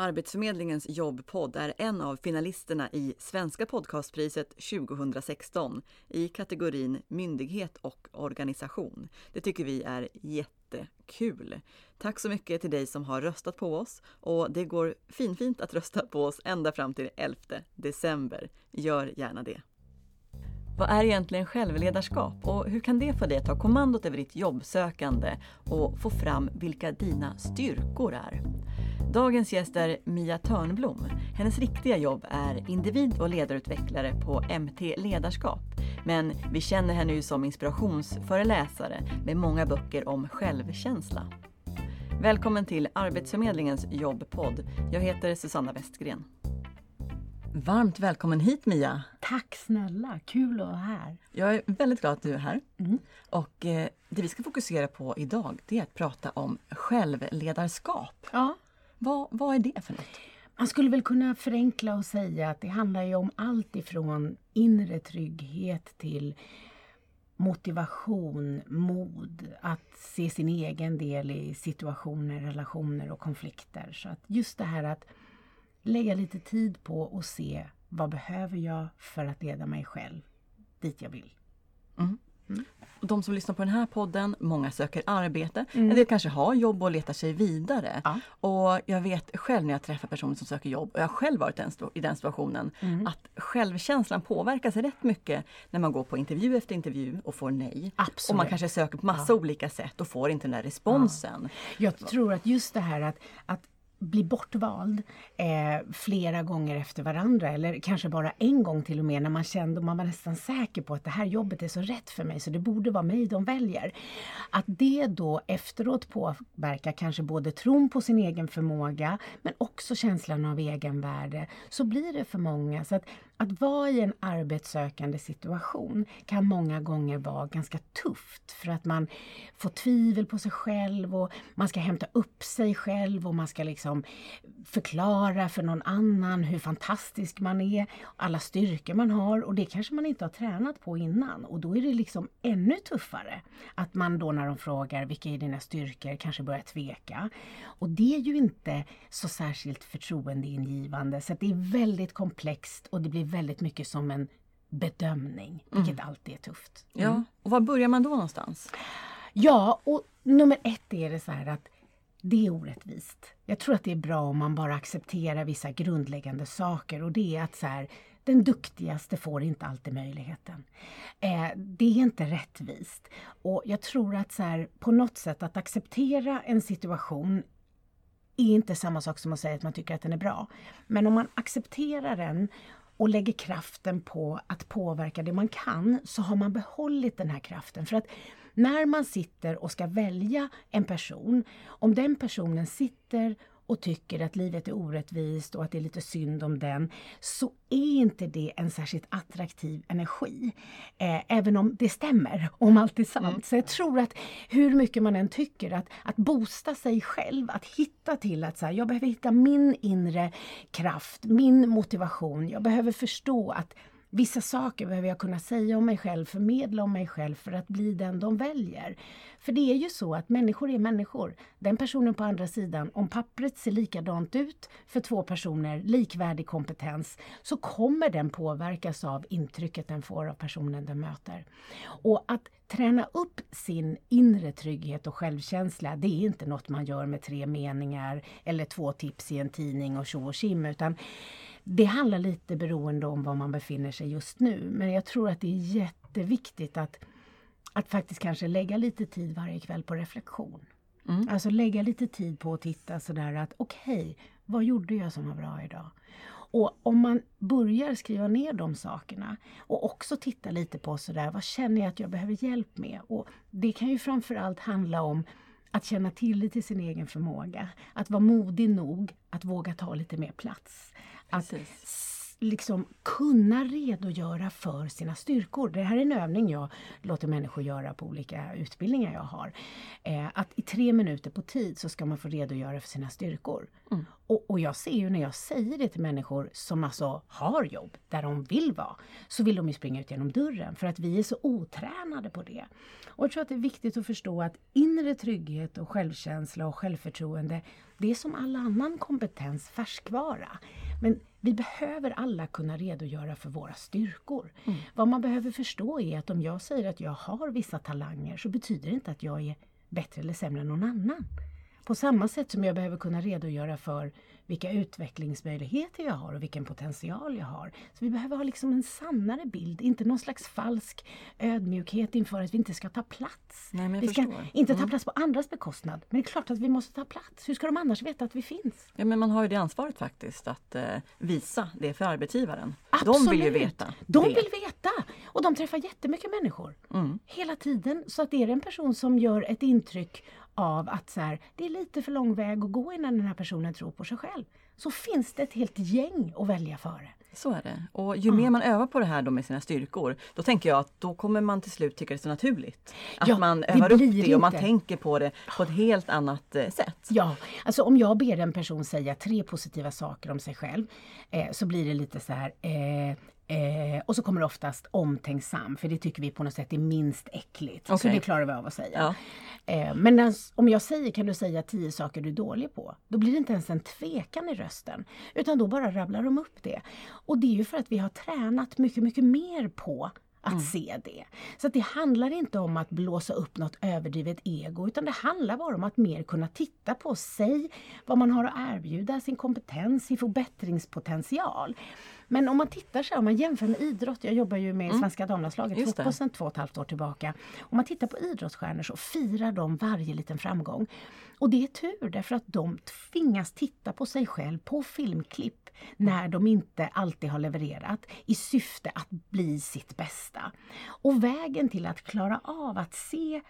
Arbetsförmedlingens jobbpodd är en av finalisterna i Svenska podcastpriset 2016 i kategorin myndighet och organisation. Det tycker vi är jättekul. Tack så mycket till dig som har röstat på oss och det går finfint att rösta på oss ända fram till 11 december. Gör gärna det. Vad är egentligen självledarskap och hur kan det få dig att ta kommandot över ditt jobbsökande och få fram vilka dina styrkor är? Dagens gäst är Mia Törnblom. Hennes riktiga jobb är individ och ledarutvecklare på MT Ledarskap. Men vi känner henne ju som inspirationsföreläsare med många böcker om självkänsla. Välkommen till Arbetsförmedlingens jobbpodd. Jag heter Susanna Westgren. Varmt välkommen hit Mia! Tack snälla, kul att vara här! Jag är väldigt glad att du är här. Mm. Och eh, det vi ska fokusera på idag det är att prata om självledarskap. Ja. Vad, vad är det för något? Man skulle väl kunna förenkla och säga att det handlar ju om allt ifrån inre trygghet till motivation, mod, att se sin egen del i situationer, relationer och konflikter. Så att just det här att lägga lite tid på att se vad behöver jag för att leda mig själv dit jag vill. Mm. Mm. De som lyssnar på den här podden, många söker arbete, mm. en del kanske har jobb och letar sig vidare. Ja. Och jag vet själv när jag träffar personer som söker jobb, och jag har själv varit i den situationen, mm. att självkänslan påverkas rätt mycket när man går på intervju efter intervju och får nej. Absolut. Och man kanske söker på massa ja. olika sätt och får inte den där responsen. Ja. Jag tror att just det här att, att bli bortvald eh, flera gånger efter varandra eller kanske bara en gång till och med när man kände och man var nästan säker på att det här jobbet är så rätt för mig så det borde vara mig de väljer. Att det då efteråt påverkar kanske både tron på sin egen förmåga men också känslan av egenvärde så blir det för många. Så att att vara i en arbetssökande situation kan många gånger vara ganska tufft för att man får tvivel på sig själv och man ska hämta upp sig själv och man ska liksom förklara för någon annan hur fantastisk man är, alla styrkor man har och det kanske man inte har tränat på innan och då är det liksom ännu tuffare att man då när de frågar vilka är dina styrkor kanske börjar tveka. Och det är ju inte så särskilt förtroendeingivande så det är väldigt komplext och det blir väldigt mycket som en bedömning, vilket mm. alltid är tufft. Mm. Ja, och var börjar man då någonstans? Ja, och nummer ett är det så här att det är orättvist. Jag tror att det är bra om man bara accepterar vissa grundläggande saker och det är att så här, den duktigaste får inte alltid möjligheten. Eh, det är inte rättvist. Och jag tror att så här, på något sätt att acceptera en situation är inte samma sak som att säga att man tycker att den är bra. Men om man accepterar den och lägger kraften på att påverka det man kan så har man behållit den här kraften. För att när man sitter och ska välja en person, om den personen sitter och tycker att livet är orättvist och att det är lite synd om den, så är inte det en särskilt attraktiv energi. Eh, även om det stämmer, om allt är sant. Mm. Så jag tror att hur mycket man än tycker att, att boosta sig själv, att hitta till att så här, jag behöver hitta min inre kraft, min motivation. Jag behöver förstå att Vissa saker behöver jag kunna säga om mig själv, förmedla om mig själv för att bli den de väljer. För det är ju så att människor är människor. Den personen på andra sidan, om pappret ser likadant ut för två personer, likvärdig kompetens, så kommer den påverkas av intrycket den får av personen den möter. Och att träna upp sin inre trygghet och självkänsla, det är inte något man gör med tre meningar eller två tips i en tidning och tjo och kim, utan det handlar lite beroende om var man befinner sig just nu. Men jag tror att det är jätteviktigt att, att faktiskt kanske lägga lite tid varje kväll på reflektion. Mm. Alltså lägga lite tid på att titta sådär att okej, okay, vad gjorde jag som var bra idag? Och om man börjar skriva ner de sakerna och också titta lite på sådär, vad känner jag att jag behöver hjälp med? Och Det kan ju framförallt handla om att känna tillit till sin egen förmåga. Att vara modig nog att våga ta lite mer plats. Att liksom kunna redogöra för sina styrkor. Det här är en övning jag låter människor göra på olika utbildningar jag har. Eh, att i tre minuter på tid så ska man få redogöra för sina styrkor. Mm. Och, och, Och jag ser ju när jag säger det till människor som alltså har jobb där de vill vara, så vill de ju springa ut genom dörren för att vi är så otränade på det. Och jag tror att det är viktigt att förstå att inre trygghet och självkänsla och självförtroende, det är som all annan kompetens färskvara. Men vi behöver alla kunna redogöra för våra styrkor. Mm. Vad man behöver förstå är att om jag säger att jag har vissa talanger så betyder det inte att jag är bättre eller sämre än någon annan. På samma sätt som jag behöver kunna redogöra för vilka utvecklingsmöjligheter jag har och vilken potential jag har. Så vi behöver ha liksom en sannare bild, inte någon slags falsk ödmjukhet inför att vi inte ska ta plats. Nej, vi ska förstår. inte ta mm. plats på andras bekostnad. Men det är klart att vi måste ta plats. Hur ska de annars veta att vi finns? Ja, men man har ju det ansvaret faktiskt att eh, visa det för arbetsgivaren. Absolut. De vill ju veta. De det. vill veta! Och de träffar jättemycket människor. Mm. Hela tiden. Så att är det en person som gör ett intryck av att så här, det är lite för lång väg att gå innan den här personen tror på sig själv. Så finns det ett helt gäng att välja före. Så är det. Och ju mer man övar på det här då med sina styrkor, då tänker jag att då kommer man till slut tycka det är så naturligt. Att Ja, man det övar upp blir det och man tänker på det på ett helt annat eh, sätt. Ja, alltså om jag ber en person säga tre positiva saker om sig själv eh, så blir det lite så här eh, Eh, och så kommer det oftast omtänksam, för det tycker vi på något sätt är minst äckligt. Så Okej. det klarar vi av att säga. Ja. Eh, men när, om jag säger kan du säga tio saker du är dålig på, då blir det inte ens en tvekan i rösten. Utan då bara rabblar de upp det. Och det är ju för att vi har tränat mycket, mycket mer på att se det. Så det handlar inte om att blåsa upp något överdrivet ego utan det handlar bara om att mer kunna titta på sig, vad man har att erbjuda, sin kompetens, sin förbättringspotential. Men om man tittar så här, om man jämför med idrott, jag jobbar ju med svenska damlandslaget, fotboll sedan två och ett halvt år tillbaka. Om man tittar på idrottsstjärnor så firar de varje liten framgång. Och det är tur därför att de tvingas titta på sig själv på filmklipp när de inte alltid har levererat i syfte att bli sitt bästa. Och vägen till att klara av att se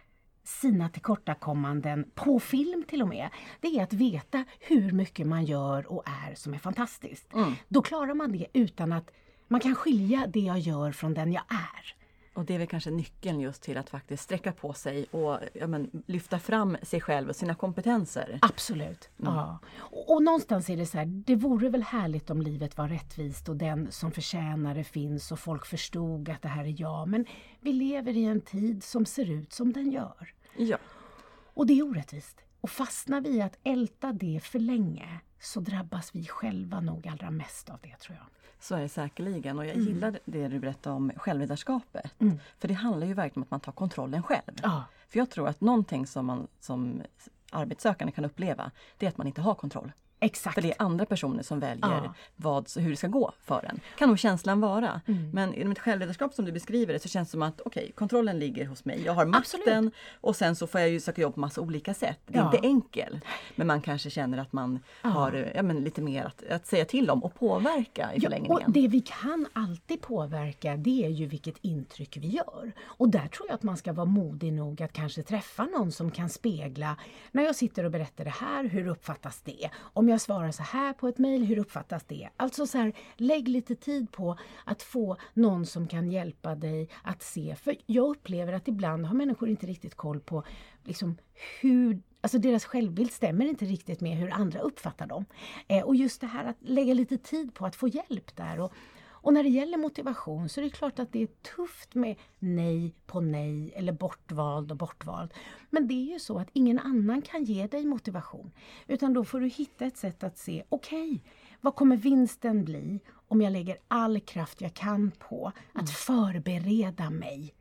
sina tillkortakommanden på film till och med, det är att veta hur mycket man gör och är som är fantastiskt. Då klarar man det utan att man kan skilja det jag gör från den jag är. Och det är väl kanske nyckeln just till att faktiskt sträcka på sig och ja, men, lyfta fram sig själv och sina kompetenser. Absolut. Ja. Och, och någonstans är det så här, det vore väl härligt om livet var rättvist och den som förtjänar det finns och folk förstod att det här är jag. Men vi lever i en tid som ser ut som den gör. Ja. Och det är orättvist. Och fastnar vi att älta det för länge så drabbas vi själva nog allra mest av det tror jag. Så är det säkerligen och jag Mm. gillar det du berättade om självledarskapet. För det handlar ju verkligen om att man tar kontrollen själv. Ja. För jag tror att någonting som man som arbetssökande kan uppleva, det är att man inte har kontroll. Exakt. För det är andra personer som väljer Ja. vad, hur det ska gå för en. Kan nog känslan vara. Mm. Men inom ett självledarskap som du beskriver det så känns det som att okej, kontrollen ligger hos mig. Jag har makten Absolut. och sen så får jag ju söka jobb på massa olika sätt. Det är Ja. inte enkelt. Men man kanske känner att man har eh, ja, men lite mer att, att säga till om och påverka i Ja, förlängningen. och det vi kan alltid påverka det är ju vilket intryck vi gör. Och där tror jag att man ska vara modig nog att kanske träffa någon som kan spegla när jag sitter och berättar det här, hur uppfattas det? Om jag svarar så här på ett mejl, hur uppfattas det? Alltså så här, lägg lite tid på att få någon som kan hjälpa dig att se. För jag upplever att ibland har människor inte riktigt koll på liksom, hur Alltså deras självbild stämmer inte riktigt med hur andra uppfattar dem. Eh, och just det här att lägga lite tid på att få hjälp där. Och, och när det gäller motivation så är det klart att det är tufft med nej på nej eller bortvald och bortvald. Men det är ju så att ingen annan kan ge dig motivation. Utan då får du hitta ett sätt att se, okej, vad kommer vinsten bli om jag lägger all kraft jag kan på att förbereda mig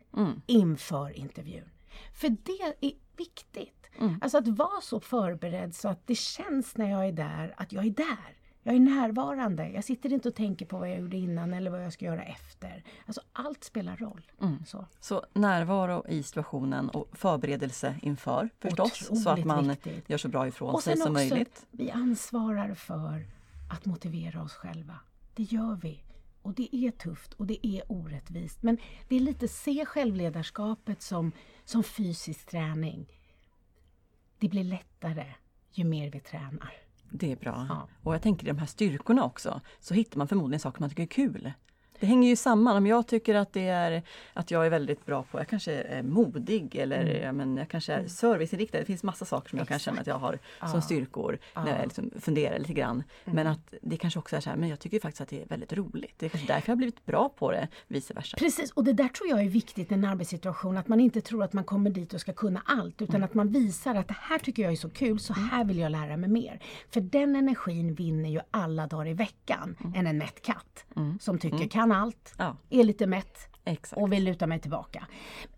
inför intervjun? För det är viktigt. Alltså att vara så förberedd så att det känns när jag är där att jag är där. Jag är närvarande. Jag sitter inte och tänker på vad jag gjorde innan eller vad jag ska göra efter. Alltså allt spelar roll. Så. Så närvaro i situationen och förberedelse inför förstås. så att Otroligt man viktigt. gör så bra ifrån Och sig som möjligt. vi ansvarar för att motivera oss själva. Det gör vi. Och det är tufft och det är orättvist. Men det är lite se självledarskapet som, som fysisk träning. Det blir lättare ju mer vi tränar. Det är bra. Ja. Och jag tänker i de här styrkorna också så hittar man förmodligen saker man tycker är kul. Det hänger ju samman. Om jag tycker att, det är, att jag är väldigt bra på, jag kanske är modig eller mm. ja, men jag kanske är mm. serviceinriktad. Det finns massa saker som jag kan känna att jag har ja. som styrkor när jag liksom funderar lite grann. Mm. Men att det kanske också är så här, men jag tycker faktiskt att det är väldigt roligt. Det är kanske därför jag har blivit bra på det, vice versa. Precis, och det där tror jag är viktigt i en arbetssituation, att man inte tror att man kommer dit och ska kunna allt, utan mm. att man visar att det här tycker jag är så kul, så mm. här vill jag lära mig mer. För den energin vinner ju alla dagar i veckan mm. än en mätt katt som tycker mm. Kan allt, ja. är lite mätt Exakt. och vill luta mig tillbaka.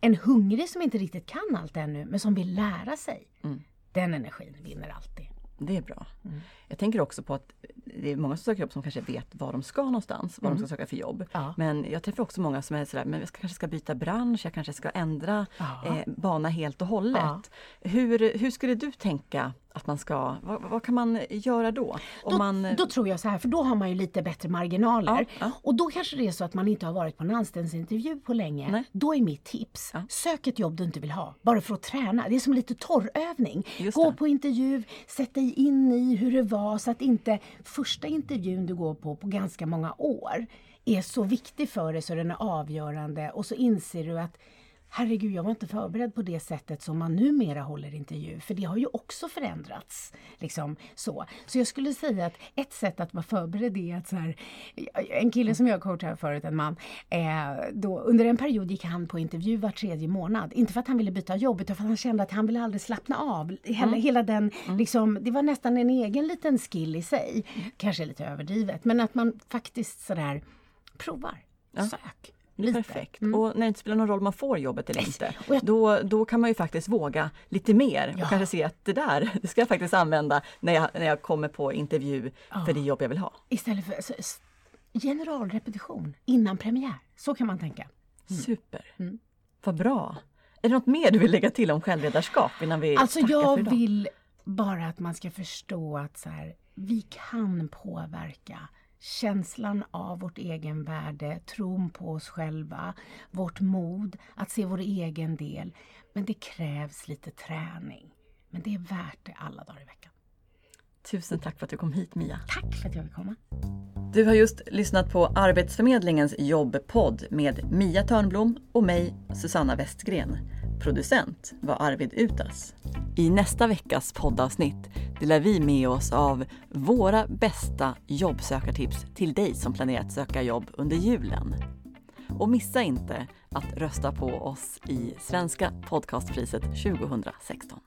En hungrig som inte riktigt kan allt ännu men som vill lära sig, mm. den energin vinner alltid. Det är bra. Mm. Jag tänker också på att det är många som söker jobb som kanske vet var de ska någonstans, vad mm. de ska söka för jobb. Ja. Men jag träffar också många som är sådär, men jag kanske ska byta bransch, jag kanske ska ändra ja. eh, bana helt och hållet. Ja. Hur, hur skulle du tänka att man ska, vad, vad, kan man göra då? Om då, man... då tror jag så här, för då har man ju lite bättre marginaler. Ja, ja. Och då kanske det är så att man inte har varit på en anställningsintervju på länge. Nej. Då är mitt tips, ja. sök ett jobb du inte vill ha, bara för att träna. Det är som lite torrövning. Gå på intervju, sätt dig in i hur det var så att inte första intervjun du går på på ganska många år är så viktig för dig så den är avgörande och så inser du att herregud, jag var inte förberedd på det sättet som man numera håller intervju, för det har ju också förändrats. Liksom, så. så jag skulle säga att ett sätt att vara förberedd är att så här, en kille som jag coachade förut, en man, eh, då, under en period gick han på intervju var tredje månad. Inte för att han ville byta jobb, utan för att han kände att han ville aldrig slappna av. Hela, mm. hela den, mm. liksom, det var nästan en egen liten skill i sig. Kanske lite överdrivet, men att man faktiskt sådär provar, ja. sök. Lite. Perfekt. Mm. Och när det inte spelar någon roll om man får jobbet eller inte, jag... då, då kan man ju faktiskt våga lite mer ja. och kanske se att det där, det ska jag faktiskt använda när jag, när jag kommer på intervju ja. för det jobb jag vill ha. Istället för alltså, generalrepetition innan premiär, så kan man tänka. Mm. Super! Mm. Vad bra! Är det något mer du vill lägga till om självledarskap innan vi Alltså jag vill bara att man ska förstå att så här, vi kan påverka känslan av vårt egenvärde, tron på oss själva, vårt mod att se vår egen del. Men det krävs lite träning. Men det är värt det alla dagar i veckan. Tusen tack för att du kom hit Mia. Tack för att jag fick komma. Du har just lyssnat på Arbetsförmedlingens jobbpodd med Mia Törnblom och mig, Susanna Westgren. Producent var Arvid Utas. I nästa veckas poddavsnitt delar vi med oss av våra bästa jobbsökartips till dig som planerar att söka jobb under julen. Och missa inte att rösta på oss i Svenska podcastpriset 2016.